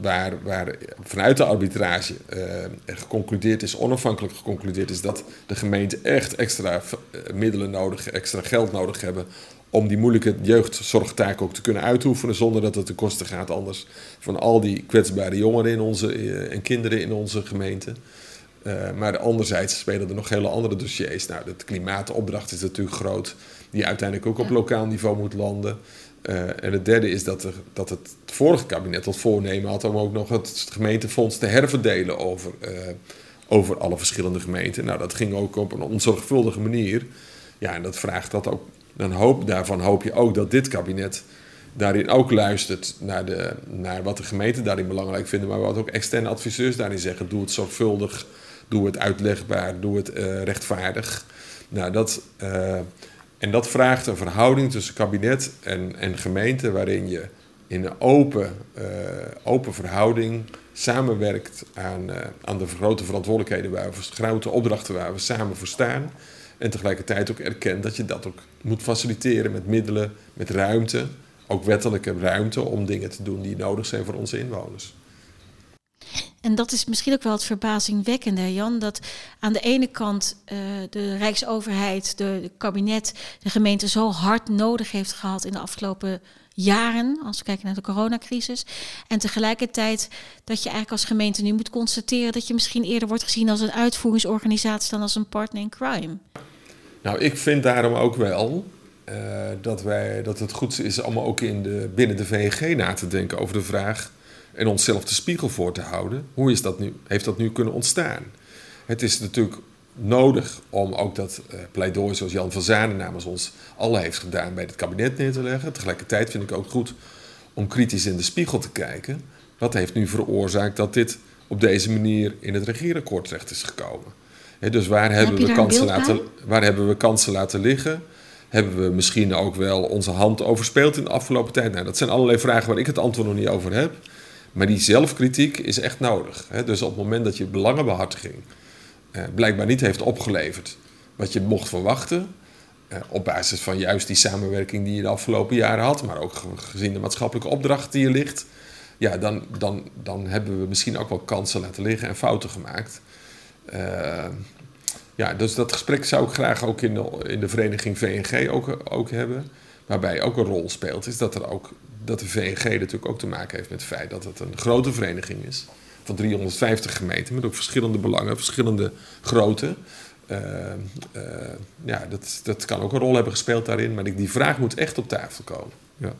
waar, waar vanuit de arbitrage geconcludeerd is, onafhankelijk geconcludeerd is, dat de gemeente echt extra middelen nodig, extra geld nodig hebben om die moeilijke jeugdzorgtaak ook te kunnen uitoefenen zonder dat het ten koste gaat anders van al die kwetsbare jongeren in onze, eh, en kinderen in onze gemeente. Uh, maar anderzijds spelen er nog hele andere dossiers. Nou, de klimaatopdracht is natuurlijk groot, die uiteindelijk ook op lokaal niveau moet landen. Uh, en het derde is dat, er, dat het vorige kabinet tot voornemen had om ook nog het gemeentefonds te herverdelen over, uh, over alle verschillende gemeenten. Nou, dat ging ook op een onzorgvuldige manier. Ja, en dat vraagt dat ook dan hoop, daarvan hoop je ook dat dit kabinet daarin ook luistert naar, de, naar wat de gemeenten daarin belangrijk vinden, maar wat ook externe adviseurs daarin zeggen. Doe het zorgvuldig, doe het uitlegbaar, doe het uh, rechtvaardig. Nou, dat, uh, En dat vraagt een verhouding tussen kabinet en, en gemeente, waarin je in een open, uh, open verhouding samenwerkt aan, uh, aan de grote verantwoordelijkheden waar we, grote opdrachten waar we samen voor staan. En tegelijkertijd ook erkent dat je dat ook moet faciliteren met middelen, met ruimte, ook wettelijke ruimte om dingen te doen die nodig zijn voor onze inwoners. En dat is misschien ook wel het verbazingwekkende, Jan, dat aan de ene kant uh, de Rijksoverheid, de, kabinet, de gemeente zo hard nodig heeft gehad in de afgelopen jaren, als we kijken naar de coronacrisis. En tegelijkertijd dat je eigenlijk als gemeente nu moet constateren dat je misschien eerder wordt gezien als een uitvoeringsorganisatie dan als een partner in crime. Nou, ik vind daarom ook wel uh, dat, wij, dat het goed is om ook in de, binnen de VNG na te denken over de vraag en onszelf de spiegel voor te houden. Hoe is dat nu, heeft dat nu kunnen ontstaan? Het is natuurlijk nodig om ook dat uh, pleidooi zoals Jan van Zanen namens ons allen heeft gedaan bij het kabinet neer te leggen. Tegelijkertijd vind ik ook goed om kritisch in de spiegel te kijken. Wat heeft nu veroorzaakt dat dit op deze manier in het regeerakkoord terecht is gekomen? He, dus waar hebben, we kansen laten, waar hebben we kansen laten liggen? Hebben we misschien ook wel onze hand overspeeld in de afgelopen tijd? Nou, dat zijn allerlei vragen waar ik het antwoord nog niet over heb. Maar die zelfkritiek is echt nodig. Hè? Dus op het moment dat je belangenbehartiging eh, blijkbaar niet heeft opgeleverd wat je mocht verwachten, eh, op basis van juist die samenwerking die je de afgelopen jaren had, maar ook gezien de maatschappelijke opdracht die er ligt, ja, dan, dan, dan hebben we misschien ook wel kansen laten liggen en fouten gemaakt. Uh, ja, dus dat gesprek zou ik graag ook in de, in de vereniging VNG ook, ook hebben. Waarbij ook een rol speelt, is dat er ook dat de VNG natuurlijk ook te maken heeft met het feit dat het een grote vereniging is. Van 350 gemeenten met ook verschillende belangen, verschillende grootte. Uh, uh, ja, dat, dat kan ook een rol hebben gespeeld daarin, maar die vraag moet echt op tafel komen. Ja.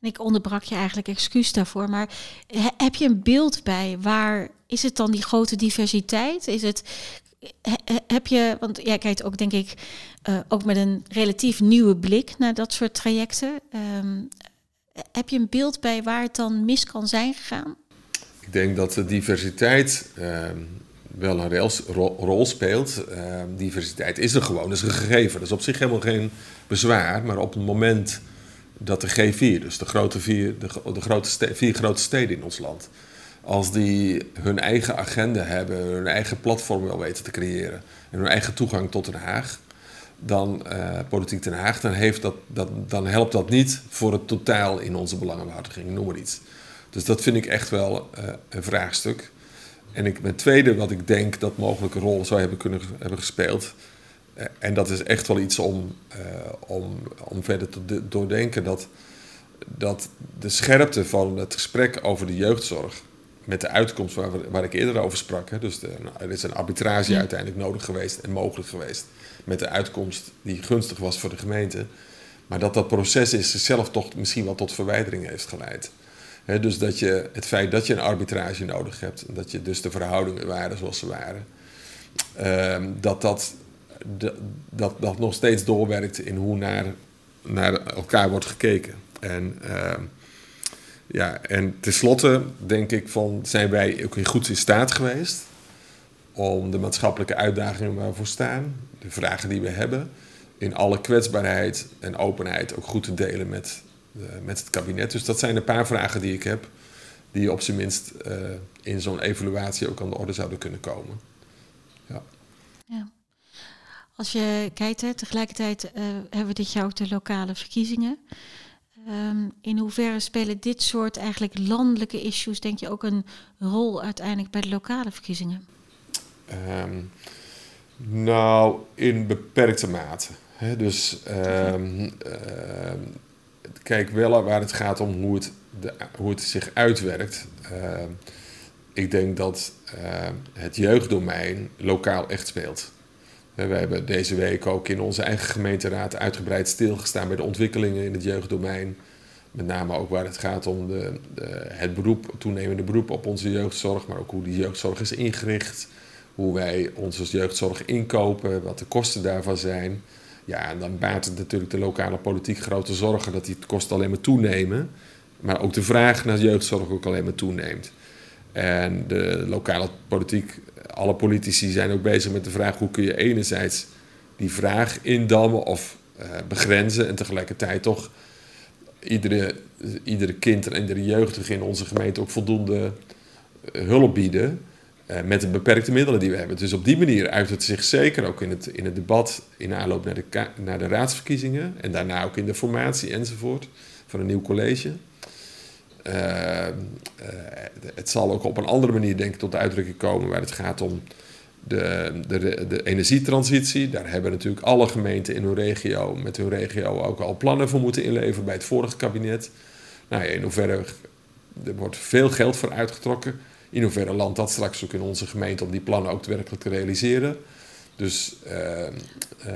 Ik onderbrak je eigenlijk excuus daarvoor, maar heb je een beeld bij waar is het dan die grote diversiteit? Is het, heb je, want jij kijkt ook denk ik uh, ook met een relatief nieuwe blik naar dat soort trajecten. Um, heb je een beeld bij waar het dan mis kan zijn gegaan? Ik denk dat de diversiteit uh, wel een rol, speelt. Uh, diversiteit is er gewoon, is een gegeven. Dat is op zich helemaal geen bezwaar. Maar op het moment dat de G4, dus de, grote vier, de, de grote vier grote steden in ons land, als die hun eigen agenda hebben, hun eigen platform wel weten te creëren en hun eigen toegang tot Den Haag, dan uh, Politiek Den Haag, dan, heeft dat, dat, dan helpt dat niet voor het totaal in onze belangenbehartiging, noem maar iets. Dus dat vind ik echt wel uh, een vraagstuk. En ik, mijn tweede, wat ik denk dat mogelijk een rol zou hebben kunnen hebben gespeeld, uh, en dat is echt wel iets om, om, om verder te doordenken, dat, dat de scherpte van het gesprek over de jeugdzorg, met de uitkomst waar, we, waar ik eerder over sprak. Hè, dus de, nou, er is een arbitrage uiteindelijk nodig geweest en mogelijk geweest. Met de uitkomst die gunstig was voor de gemeente. Maar dat dat proces is zichzelf toch misschien wel tot verwijdering heeft geleid. dus dat je, het feit dat je een arbitrage nodig hebt, en dat je dus de verhoudingen waren zoals ze waren, uh, dat, dat, dat dat nog steeds doorwerkt in hoe naar, naar elkaar wordt gekeken. En uh, ja, en tenslotte denk ik van, zijn wij ook goed in staat geweest om de maatschappelijke uitdagingen waar we voor staan, de vragen die we hebben, in alle kwetsbaarheid en openheid ook goed te delen met, uh, met het kabinet. Dus dat zijn een paar vragen die ik heb, die op zijn minst uh, in zo'n evaluatie ook aan de orde zouden kunnen komen. Ja. ja. Als je kijkt, hè, tegelijkertijd uh, hebben we dit jaar ook de lokale verkiezingen. Um, in hoeverre spelen dit soort eigenlijk landelijke issues, denk je, ook een rol uiteindelijk bij de lokale verkiezingen? Um, nou, in beperkte mate. Dus um, kijk wel waar het gaat om hoe het, de, hoe het zich uitwerkt. ik denk dat het jeugddomein lokaal echt speelt. We hebben deze week ook in onze eigen gemeenteraad uitgebreid stilgestaan bij de ontwikkelingen in het jeugddomein. Met name ook waar het gaat om de, de, het beroep, toenemende beroep op onze jeugdzorg, maar ook hoe die jeugdzorg is ingericht. Hoe wij onze jeugdzorg inkopen, wat de kosten daarvan zijn. Ja, en dan baart het natuurlijk de lokale politiek grote zorgen dat die kosten alleen maar toenemen. Maar ook de vraag naar jeugdzorg ook alleen maar toeneemt. En de lokale politiek alle politici zijn ook bezig met de vraag hoe kun je enerzijds die vraag indammen of begrenzen en tegelijkertijd toch iedere, iedere kind en iedere jeugdige in onze gemeente ook voldoende hulp bieden. Uh, met de beperkte middelen die we hebben. Dus op die manier uit het zich zeker ook in het, in het debat in aanloop naar de, naar de raadsverkiezingen. En daarna ook in de formatie enzovoort van een nieuw college. Uh, het zal ook op een andere manier denk ik tot uitdrukking komen waar het gaat om de, de, de energietransitie. Daar hebben natuurlijk alle gemeenten in hun regio, met hun regio ook al plannen voor moeten inleveren bij het vorige kabinet. Nou in hoeverre er wordt veel geld voor uitgetrokken. In hoeverre landt dat straks ook in onze gemeente om die plannen ook werkelijk te realiseren. Dus uh, uh,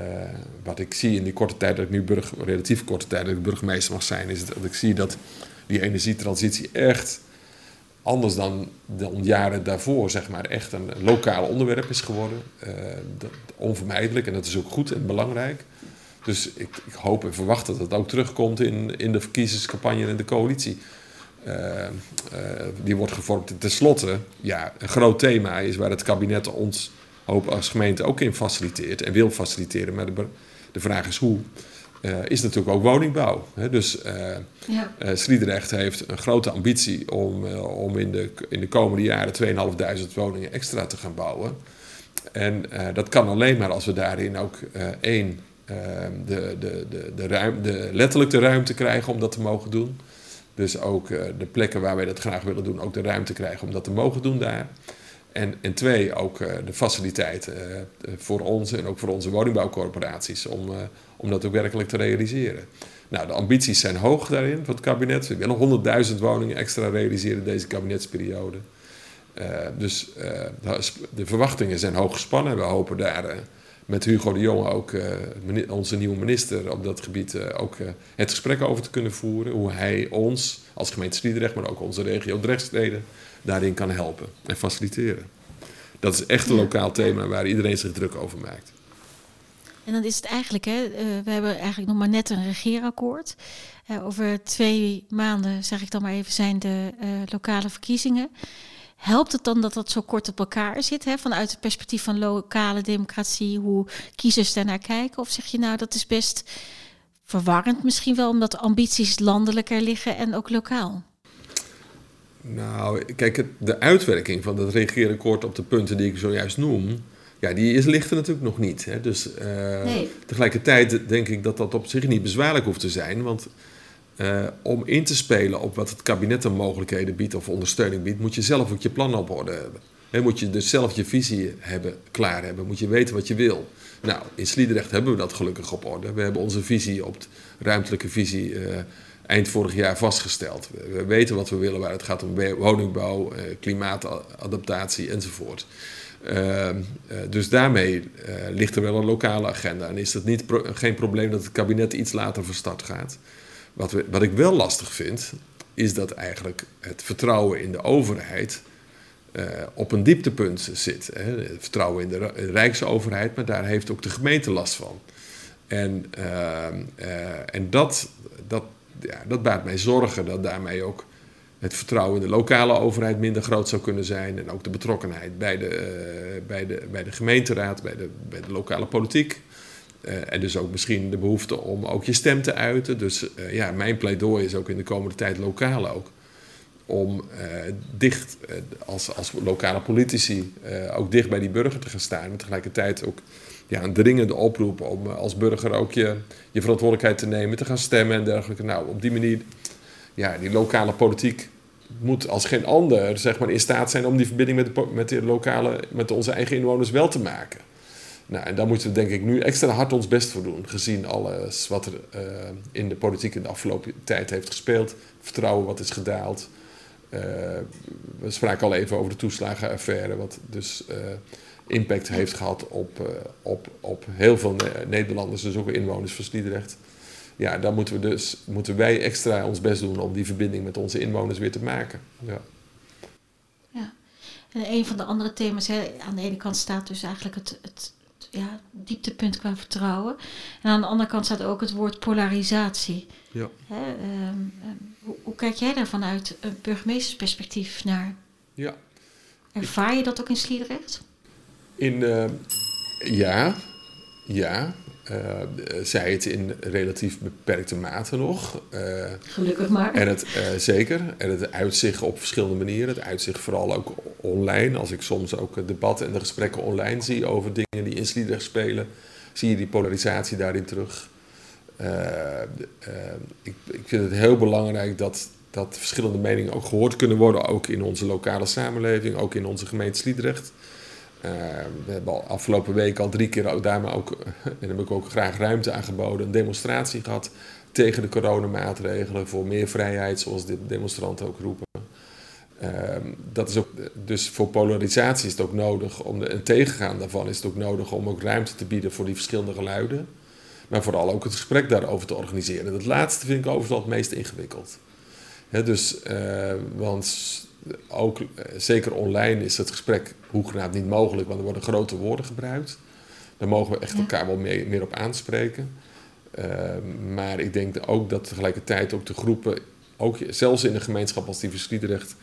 wat ik zie in die korte tijd dat ik nu relatief korte tijd dat ik burgemeester mag zijn, is dat ik zie dat die energietransitie echt anders dan de jaren daarvoor, zeg maar, echt een lokaal onderwerp is geworden. Uh, dat, onvermijdelijk en dat is ook goed en belangrijk. Dus ik, ik, hoop en verwacht dat het ook terugkomt in, in de verkiezingscampagne en de coalitie. Uh, uh, die wordt gevormd. En tenslotte, ja, een groot thema is waar het kabinet ons hoop als gemeente ook in faciliteert en wil faciliteren. Maar de, de vraag is hoe. Uh, is natuurlijk ook woningbouw. Hè? Dus ja. Sliedrecht heeft een grote ambitie om, om in, de, in de komende jaren 2.500 woningen extra te gaan bouwen. En dat kan alleen maar als we daarin ook één, de, de, de, de, ruim, de, letterlijk de ruimte krijgen om dat te mogen doen. Dus ook uh, de plekken waar wij dat graag willen doen, ook de ruimte krijgen om dat te mogen doen daar. En, en twee, ook uh, de faciliteiten uh, voor ons en ook voor onze woningbouwcorporaties om, om dat ook werkelijk te realiseren. Nou, de ambities zijn hoog daarin van het kabinet. We willen 100.000 woningen extra realiseren deze kabinetsperiode. dus de verwachtingen zijn hoog gespannen. We hopen daar met Hugo de Jonge, ook onze nieuwe minister op dat gebied, ook het gesprek over te kunnen voeren. Hoe hij ons als gemeente Sliedrecht, maar ook onze regio Drechtsteden, daarin kan helpen en faciliteren. Dat is echt een lokaal thema waar iedereen zich druk over maakt. En dan is het eigenlijk, hè, we hebben eigenlijk nog maar net een regeerakkoord. over twee maanden, zeg ik dan maar even, zijn de lokale verkiezingen. Helpt het dan dat dat zo kort op elkaar zit, hè? vanuit het perspectief van lokale democratie, hoe kiezers daarnaar kijken? Of zeg je nou dat is best verwarrend misschien wel, omdat de ambities landelijker liggen en ook lokaal? Nou, kijk, de uitwerking van dat regeerakkoord op de punten die ik zojuist noem, ja, die is, ligt er natuurlijk nog niet. Hè. Dus uh, nee. tegelijkertijd denk ik dat dat op zich niet bezwaarlijk hoeft te zijn, want uh, om in te spelen op wat het kabinet een mogelijkheden biedt of ondersteuning biedt, moet je zelf ook je plan op orde hebben. He, moet je dus zelf je visie hebben, klaar hebben, moet je weten wat je wil. Nou, in Sliedrecht hebben we dat gelukkig op orde. We hebben onze visie op de ruimtelijke visie uh, eind vorig jaar vastgesteld. We, we, weten wat we willen waar het gaat om woningbouw, uh, klimaatadaptatie enzovoort. Uh, dus daarmee ligt er wel een lokale agenda. En is het niet geen probleem dat het kabinet iets later van start gaat. Wat, we, wat ik wel lastig vind, is dat eigenlijk het vertrouwen in de overheid op een dieptepunt zit. Hè. Het vertrouwen in de, Rijksoverheid, maar daar heeft ook de gemeente last van. En, uh, en dat, dat, ja, dat baart mij zorgen dat daarmee ook het vertrouwen in de lokale overheid minder groot zou kunnen zijn. En ook de betrokkenheid bij de, bij de, bij de gemeenteraad, bij de, bij de lokale politiek. Uh, en dus ook misschien de behoefte om ook je stem te uiten. Dus uh, ja, mijn pleidooi is ook in de komende tijd lokaal ook. Om dicht, als, als lokale politici, ook dicht bij die burger te gaan staan. En tegelijkertijd ook ja, een dringende oproep om als burger ook je, je verantwoordelijkheid te nemen, te gaan stemmen en dergelijke. Nou, op die manier, ja, die lokale politiek moet als geen ander zeg maar, in staat zijn om die verbinding met, de, met, de lokale, met onze eigen inwoners wel te maken. Nou, en daar moeten we denk ik nu extra hard ons best voor doen, gezien alles wat er uh, in de politiek in de afgelopen tijd heeft gespeeld. Vertrouwen wat is gedaald. Uh, we spraken al even over de toeslagenaffaire, wat dus impact heeft gehad op, op, op heel veel Nederlanders, dus ook inwoners van Sliedrecht. Ja, dan moeten, we dus, moeten wij extra ons best doen om die verbinding met onze inwoners weer te maken. Ja. ja. En een van de andere thema's, hè, aan de ene kant staat dus eigenlijk het, het ja, dieptepunt qua vertrouwen. En aan de andere kant staat ook het woord polarisatie. Ja. Hè, um, hoe, hoe, kijk jij daar vanuit een burgemeestersperspectief naar? Ja. Ervaar je dat ook in Sliedrecht? In, uh, ja. ja, uh, zij het in relatief beperkte mate nog. Uh, Gelukkig maar. En het, uh, zeker. En het uitzicht op verschillende manieren. Het uitzicht vooral ook online. Als ik soms ook het debat en de gesprekken online zie over dingen die in Sliedrecht spelen, zie je die polarisatie daarin terug. Ik, ik, vind het heel belangrijk dat, dat verschillende meningen ook gehoord kunnen worden, ook in onze lokale samenleving, ook in onze gemeente Sliedrecht. Uh, we hebben al afgelopen week al drie keer daar maar ook, en heb ik ook graag ruimte aangeboden, een demonstratie gehad tegen de coronamaatregelen voor meer vrijheid, zoals de demonstranten ook roepen. Uh, dat is ook, dus voor polarisatie is het ook nodig, om de, en tegengaan daarvan is het ook nodig om ook ruimte te bieden voor die verschillende geluiden. Maar vooral ook het gesprek daarover te organiseren. Dat laatste vind ik overigens het meest ingewikkeld. dus, uh, want ook, eh, zeker online is het gesprek hoegenaamd niet mogelijk, want er worden grote woorden gebruikt. Daar mogen we echt elkaar wel meer, meer op aanspreken. Uh, maar ik denk ook dat tegelijkertijd ook de groepen, ook zelfs in een gemeenschap als die Sliedrecht,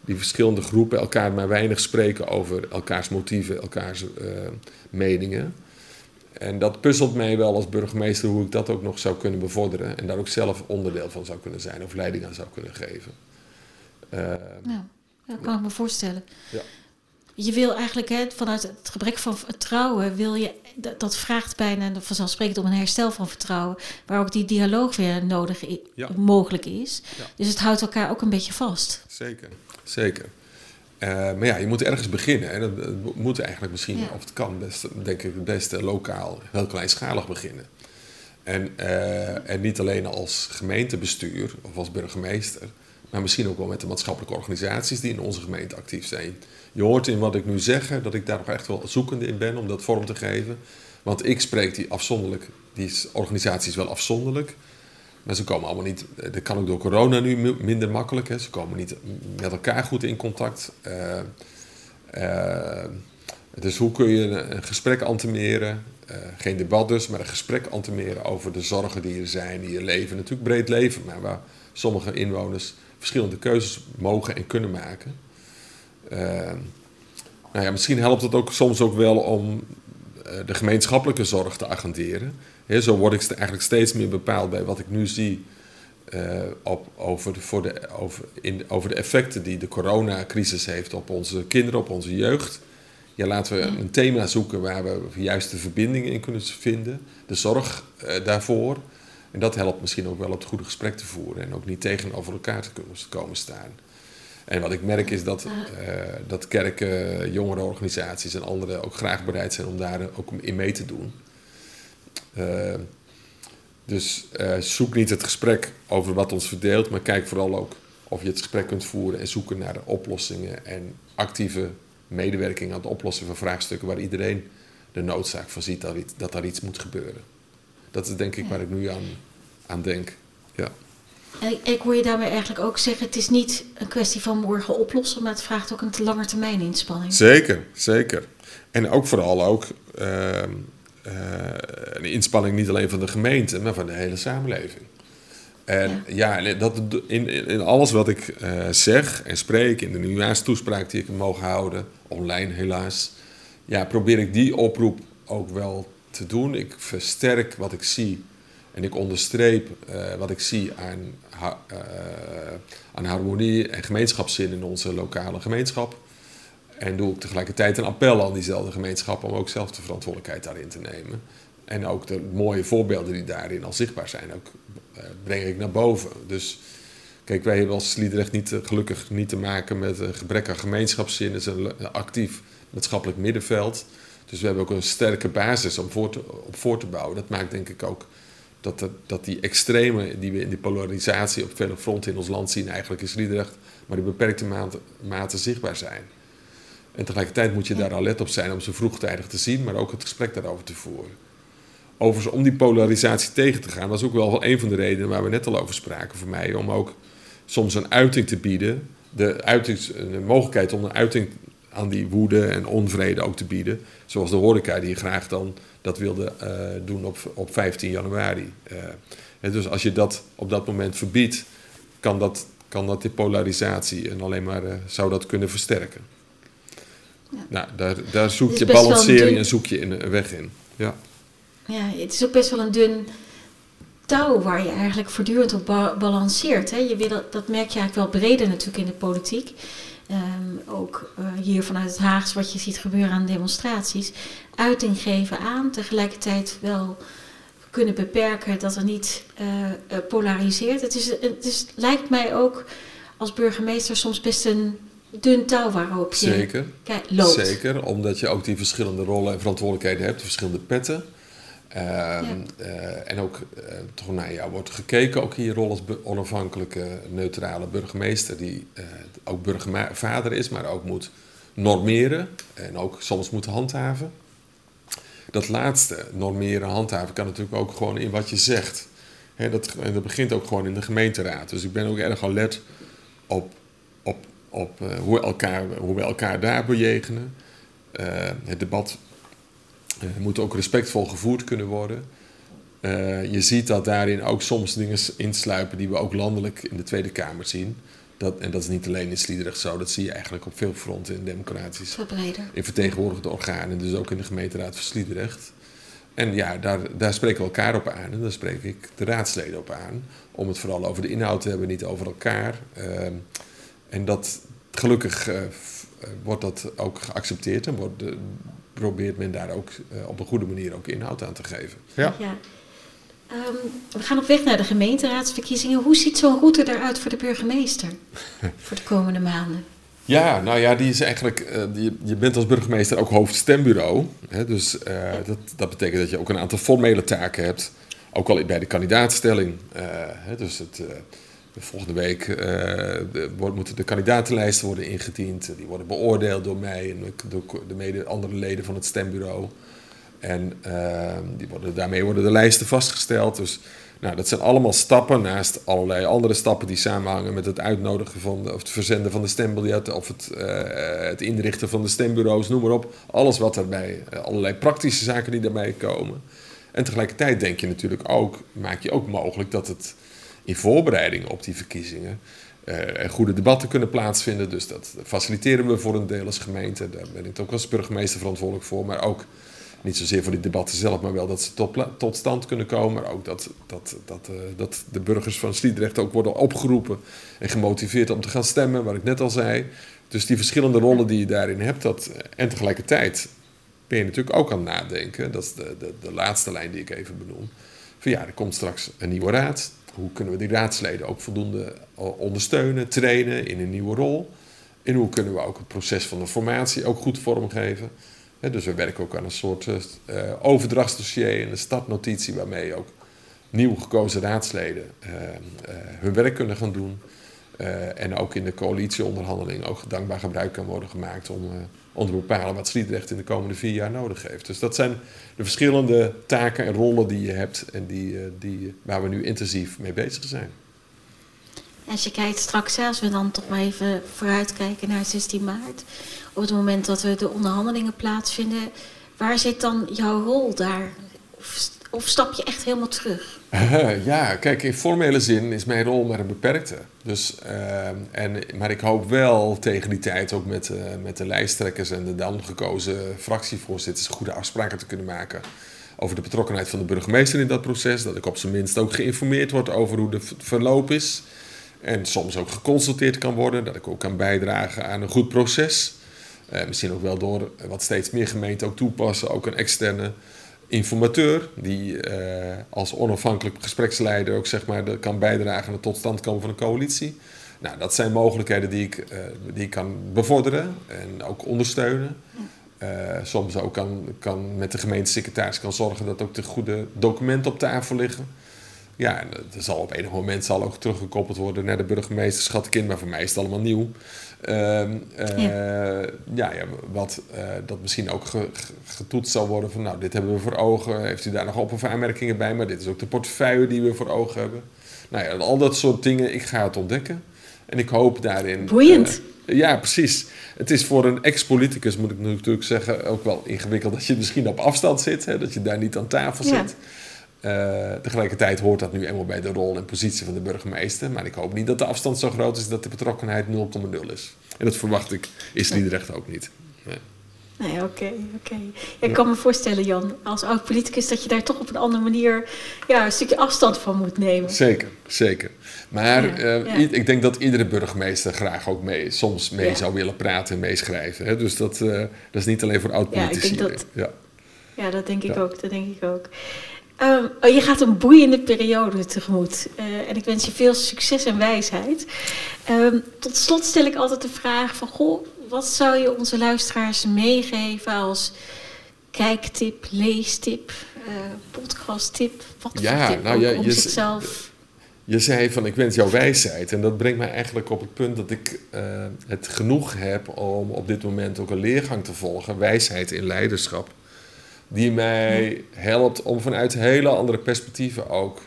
die verschillende groepen elkaar maar weinig spreken over elkaars motieven, elkaars uh, meningen. En dat puzzelt mij wel als burgemeester hoe ik dat ook nog zou kunnen bevorderen en daar ook zelf onderdeel van zou kunnen zijn of leiding aan zou kunnen geven. Uh, ja, dat kan ik me voorstellen. Ja. Je wil eigenlijk hè, vanuit het gebrek van vertrouwen, wil je, dat, vraagt bijna vanzelfsprekend om een herstel van vertrouwen, waar ook die dialoog weer nodig mogelijk is. Dus het houdt elkaar ook een beetje vast. Zeker, zeker. Uh, maar ja, je moet ergens beginnen. En dat, moet eigenlijk misschien, of het kan best, denk ik, het beste lokaal, heel kleinschalig beginnen. En, uh, en niet alleen als gemeentebestuur of als burgemeester, maar misschien ook wel met de maatschappelijke organisaties die in onze gemeente actief zijn. Je hoort in wat ik nu zeg dat ik daar nog echt wel zoekende in ben om dat vorm te geven. Want ik spreek die afzonderlijk, die organisaties wel afzonderlijk. Maar ze komen allemaal niet, dat kan ook door corona nu minder makkelijk. Hè. Ze komen niet met elkaar goed in contact. Uh, uh, dus hoe kun je een, gesprek antimeren? Uh, geen debat dus, maar een gesprek antimeren over de zorgen die er zijn, die je leven. Natuurlijk breed leven, maar waar sommige inwoners verschillende keuzes mogen en kunnen maken. Uh, nou ja, misschien helpt het ook soms ook wel om uh, de gemeenschappelijke zorg te agenderen. He, zo word ik eigenlijk steeds meer bepaald bij wat ik nu zie uh, op, over, de, voor de, over, in, over de effecten die de coronacrisis heeft op onze kinderen, op onze jeugd. Ja, laten we een thema zoeken waar we juist de verbindingen in kunnen vinden, de zorg uh, daarvoor. En dat helpt misschien ook wel op het goede gesprek te voeren en ook niet tegenover elkaar te kunnen komen staan. En wat ik merk is dat, uh, dat kerken, jongerenorganisaties en anderen ook graag bereid zijn om daar ook in mee te doen. Uh, dus uh, zoek niet het gesprek over wat ons verdeelt, maar kijk vooral ook of je het gesprek kunt voeren en zoeken naar de oplossingen en actieve medewerking aan het oplossen van vraagstukken waar iedereen de noodzaak van ziet dat, dat daar iets moet gebeuren. Dat is denk ik waar ik nu aan, aan denk. Ja. En ik, hoor je daarmee eigenlijk ook zeggen: het is niet een kwestie van morgen oplossen, maar het vraagt ook een te lange termijn inspanning. Zeker, zeker. En ook vooral ook uh, uh, een inspanning niet alleen van de gemeente, maar van de hele samenleving. En ja, ja dat, in, in alles wat ik uh, zeg en spreek, in de nieuwjaarstoespraak die ik mag houden, online helaas, ja, probeer ik die oproep ook wel te doen. Ik versterk wat ik zie en ik onderstreep uh, wat ik zie aan, uh, aan harmonie en gemeenschapszin in onze lokale gemeenschap. En doe ik tegelijkertijd een appel aan diezelfde gemeenschap om ook zelf de verantwoordelijkheid daarin te nemen. En ook de mooie voorbeelden die daarin al zichtbaar zijn, ook uh, breng ik naar boven. Dus kijk, wij hebben als Sliedrecht niet, gelukkig niet te maken met een gebrek aan gemeenschapszin. Het is een actief maatschappelijk middenveld. Dus we hebben ook een sterke basis om voor op voor te bouwen. Dat maakt denk ik ook dat, dat die extreme die we in die polarisatie op vele fronten in ons land zien, eigenlijk in Sliedrecht, maar die beperkte mate, mate zichtbaar zijn. En tegelijkertijd moet je daar al let op zijn om ze vroegtijdig te zien, maar ook het gesprek daarover te voeren. Overigens, om die polarisatie tegen te gaan, was ook wel een van de redenen waar we net al over spraken voor mij, om ook soms een uiting te bieden, de, uiting, de mogelijkheid om een uiting aan die woede en onvrede ook te bieden. Zoals de horeca die graag dan dat wilde uh, doen op, op 15 januari. Uh, dus als je dat op dat moment verbiedt, kan dat, kan dat die polarisatie en alleen maar uh, zou dat kunnen versterken. Ja. Nou, daar, daar zoek je balancering en zoek je in, een weg in. Ja. Ja, het is ook best wel een dun touw waar je eigenlijk voortdurend op balanceert. Hè? Je wil dat, dat merk je eigenlijk wel breder natuurlijk in de politiek. Ehm, ook uh, hier vanuit het Haags, wat je ziet gebeuren aan demonstraties. Uiting geven aan, tegelijkertijd wel kunnen beperken dat er niet uh, polariseert. Het, is, het is, lijkt mij ook als burgemeester soms best een dun touw waarop je Zeker. loopt. Zeker, omdat je ook die verschillende rollen en verantwoordelijkheden hebt, verschillende petten. Ehm, eh, en ook uh, toch naar jou wordt gekeken, ook in je rol als onafhankelijke, neutrale burgemeester, die uh, ook burgervader is, maar ook moet normeren en ook soms moet handhaven. Dat laatste, normeren, handhaven, kan natuurlijk ook gewoon in wat je zegt. dat, en dat begint ook gewoon in de gemeenteraad. Dus ik ben ook erg alert op, op, op hoe, elkaar, hoe we elkaar daar bejegenen. het debat uh, moet ook respectvol gevoerd kunnen worden. Uh, je ziet dat daarin ook soms dingen insluipen die we ook landelijk in de Tweede Kamer zien. Dat, en dat is niet alleen in Sliedrecht zo, dat zie je eigenlijk op veel fronten in democratisch. In vertegenwoordigde organen, dus ook in de gemeenteraad van Sliedrecht. En ja, daar, daar spreken we elkaar op aan en daar spreek ik de raadsleden op aan. Om het vooral over de inhoud te hebben, niet over elkaar. Uh, en dat, gelukkig uh, wordt dat ook geaccepteerd en wordt de, probeert men daar ook uh, op een goede manier ook inhoud aan te geven. Ja. ja. Um, we gaan op weg naar de gemeenteraadsverkiezingen. Hoe ziet zo'n route eruit voor de burgemeester voor de komende maanden? Ja, nou ja, die is eigenlijk. Uh, die, je bent als burgemeester ook hoofdstembureau. Hè, dus uh, dat, dat betekent dat je ook een aantal formele taken hebt. Ook al bij de kandidaatstelling. Hè, dus het Volgende week uh, moeten de kandidatenlijsten worden ingediend. Die worden beoordeeld door mij en de mede andere leden van het stembureau. En uh, die worden, daarmee worden de lijsten vastgesteld. Dus nou, dat zijn allemaal stappen naast allerlei andere stappen die samenhangen met het uitnodigen van of het verzenden van de stembiljet of het, uh, het inrichten van de stembureaus, noem maar op. Alles wat daarbij, allerlei praktische zaken die daarbij komen. En tegelijkertijd denk je natuurlijk ook, maak je ook mogelijk dat het in voorbereiding op die verkiezingen uh, goede debatten kunnen plaatsvinden. Dus dat faciliteren we voor een deel als gemeente. Daar ben ik ook als burgemeester verantwoordelijk voor. Maar ook niet zozeer voor die debatten zelf, maar wel dat ze tot, stand kunnen komen. Maar ook dat, dat, dat, uh, dat de burgers van Sliedrecht ook worden opgeroepen en gemotiveerd om te gaan stemmen, wat ik net al zei. Dus die verschillende rollen die je daarin hebt, dat, en tegelijkertijd ben je natuurlijk ook aan het nadenken. Dat is de, de, de laatste lijn die ik even benoem. Van ja, er komt straks een nieuwe raad hoe kunnen we die raadsleden ook voldoende eh, ondersteunen, trainen in een nieuwe rol? En hoe kunnen we ook het proces van de formatie ook goed vormgeven? dus we werken ook aan een soort uh, overdrachtsdossier en een startnotitie waarmee ook nieuw gekozen raadsleden hun werk kunnen gaan doen. en ook in de coalitieonderhandeling ook dankbaar gebruik kan worden gemaakt om te bepalen wat Sliedrecht in de komende vier jaar nodig heeft. Dus dat zijn de verschillende taken en rollen die je hebt en die, eh, die, waar we nu intensief mee bezig zijn. Als je kijkt straks, als we dan toch maar even vooruitkijken naar 16 maart, op het moment dat we de onderhandelingen plaatsvinden, waar zit dan jouw rol daar? Stap je echt helemaal terug? ja, kijk, in formele zin is mijn rol maar een beperkte. Dus, uh, en, maar ik hoop wel tegen die tijd ook met, uh, met de lijsttrekkers en de dan gekozen fractievoorzitters goede afspraken te kunnen maken over de betrokkenheid van de burgemeester in dat proces. Dat ik op zijn minst ook geïnformeerd word over hoe de verloop is. En soms ook geconsulteerd kan worden. Dat ik ook kan bijdragen aan een goed proces. Uh, misschien ook wel door wat steeds meer gemeenten ook toepassen. Ook een externe informateur, die uh, als onafhankelijk gespreksleider ook zeg maar, kan bijdragen aan het tot stand komen van een coalitie. Nou, dat zijn mogelijkheden die ik, uh, die kan bevorderen en ook ondersteunen. Uh, soms ook kan, kan met de gemeentesecretaris kan zorgen dat ook de goede documenten op tafel liggen. Ja, er zal op enig moment zal ook teruggekoppeld worden naar de burgemeester, schat ik maar voor mij is het allemaal nieuw. Ehm, eh, ja. ja. Ja, wat uh, dat misschien ook ge, getoetst zal worden van nou, dit hebben we voor ogen. Heeft u daar nog op of aanmerkingen bij? Maar dit is ook de portefeuille die we voor ogen hebben. Nou ja, al dat soort dingen, ik ga het ontdekken. En ik hoop daarin... Boeiend. Uh, ja, precies. Het is voor een ex-politicus, moet ik natuurlijk zeggen, ook wel ingewikkeld dat je misschien op afstand zit. Hè, dat je daar niet aan tafel ja. zit. Uh, tegelijkertijd hoort dat nu eenmaal bij de rol en positie van de burgemeester. Maar ik hoop niet dat de afstand zo groot is dat de betrokkenheid 0,0 is. En dat verwacht ik, is Liedrecht ook niet. Nee. Nee, oké, oké. Ik kan me voorstellen, Jan, als oud-politicus, dat je daar toch op een andere manier ja, een stukje afstand van moet nemen. Zeker, zeker. Maar eh, ik denk dat iedere burgemeester graag ook mee, soms mee zou willen praten en meeschrijven. Hè? Dus dat, uh, dat is niet alleen voor oud-politici. Ja, dat, ja. ja, dat denk ik ook. Dat denk ik ook. Um, je gaat een boeiende periode tegemoet. Uh, en ik wens je veel succes en wijsheid. Um, tot slot stel ik altijd de vraag van... Goh, wat zou je onze luisteraars meegeven als kijktip, leestip, uh, podcasttip? Wat ja, voor tip nou, ja, om je, zichzelf... Je zei van ik wens jou wijsheid. En dat brengt mij eigenlijk op het punt dat ik uh, het genoeg heb om op dit moment ook een leergang te volgen. Wijsheid in leiderschap. Die mij helpt om vanuit hele andere perspectieven ook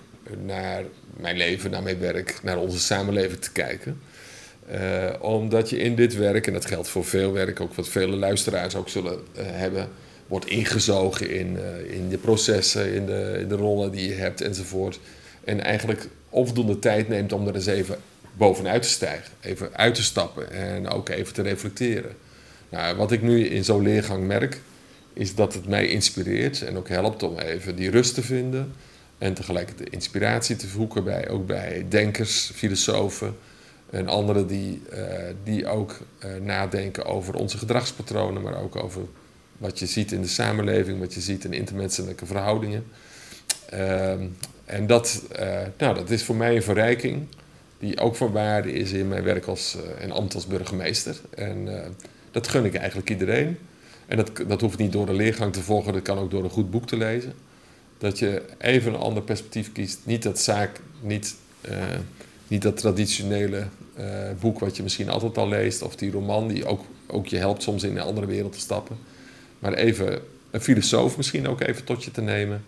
naar mijn leven, naar mijn werk, naar onze samenleving te kijken. Uh, omdat je in dit werk, en dat geldt voor veel werk, ook wat vele luisteraars ook zullen uh, hebben, wordt ingezogen in, uh, in de processen, in de, in de rollen die je hebt enzovoort. En eigenlijk onvoldoende tijd neemt om er eens even bovenuit te stijgen, even uit te stappen en ook even te reflecteren. Nou, wat ik nu in zo'n leergang merk, is dat het mij inspireert en ook helpt om even die rust te vinden. En tegelijkertijd de inspiratie te zoeken bij, ook bij denkers, filosofen en anderen die, uh, die ook uh, nadenken over onze gedragspatronen, maar ook over wat je ziet in de samenleving, wat je ziet in intermenselijke verhoudingen. Uh, en dat, uh, nou, dat is voor mij een verrijking die ook van waarde is in mijn werk als, en ambt als burgemeester. En dat gun ik eigenlijk iedereen. En dat, dat hoeft niet door de leergang te volgen, dat kan ook door een goed boek te lezen. Dat je even een ander perspectief kiest. Niet dat zaak, niet, uh, niet dat traditionele uh, boek wat je misschien altijd al leest, of die roman die ook, ook je helpt soms in een andere wereld te stappen. Maar even een filosoof misschien ook even tot je te nemen.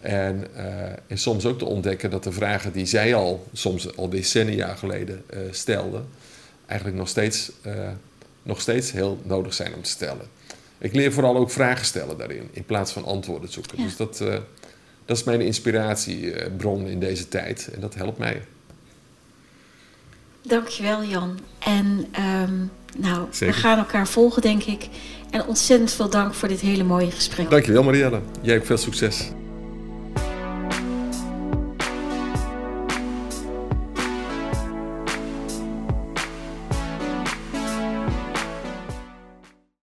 En, uh, en soms ook te ontdekken dat de vragen die zij al, soms al decennia geleden, stelde, eigenlijk nog steeds, nog steeds heel nodig zijn om te stellen ik leer vooral ook vragen stellen daarin, in plaats van antwoorden zoeken. Dus dat, uh, dat is mijn inspiratiebron in deze tijd en dat helpt mij. Dankjewel Jan. En um, nou, we gaan elkaar volgen denk ik. En ontzettend veel dank voor dit hele mooie gesprek. Dankjewel Marielle. Jij ook veel succes.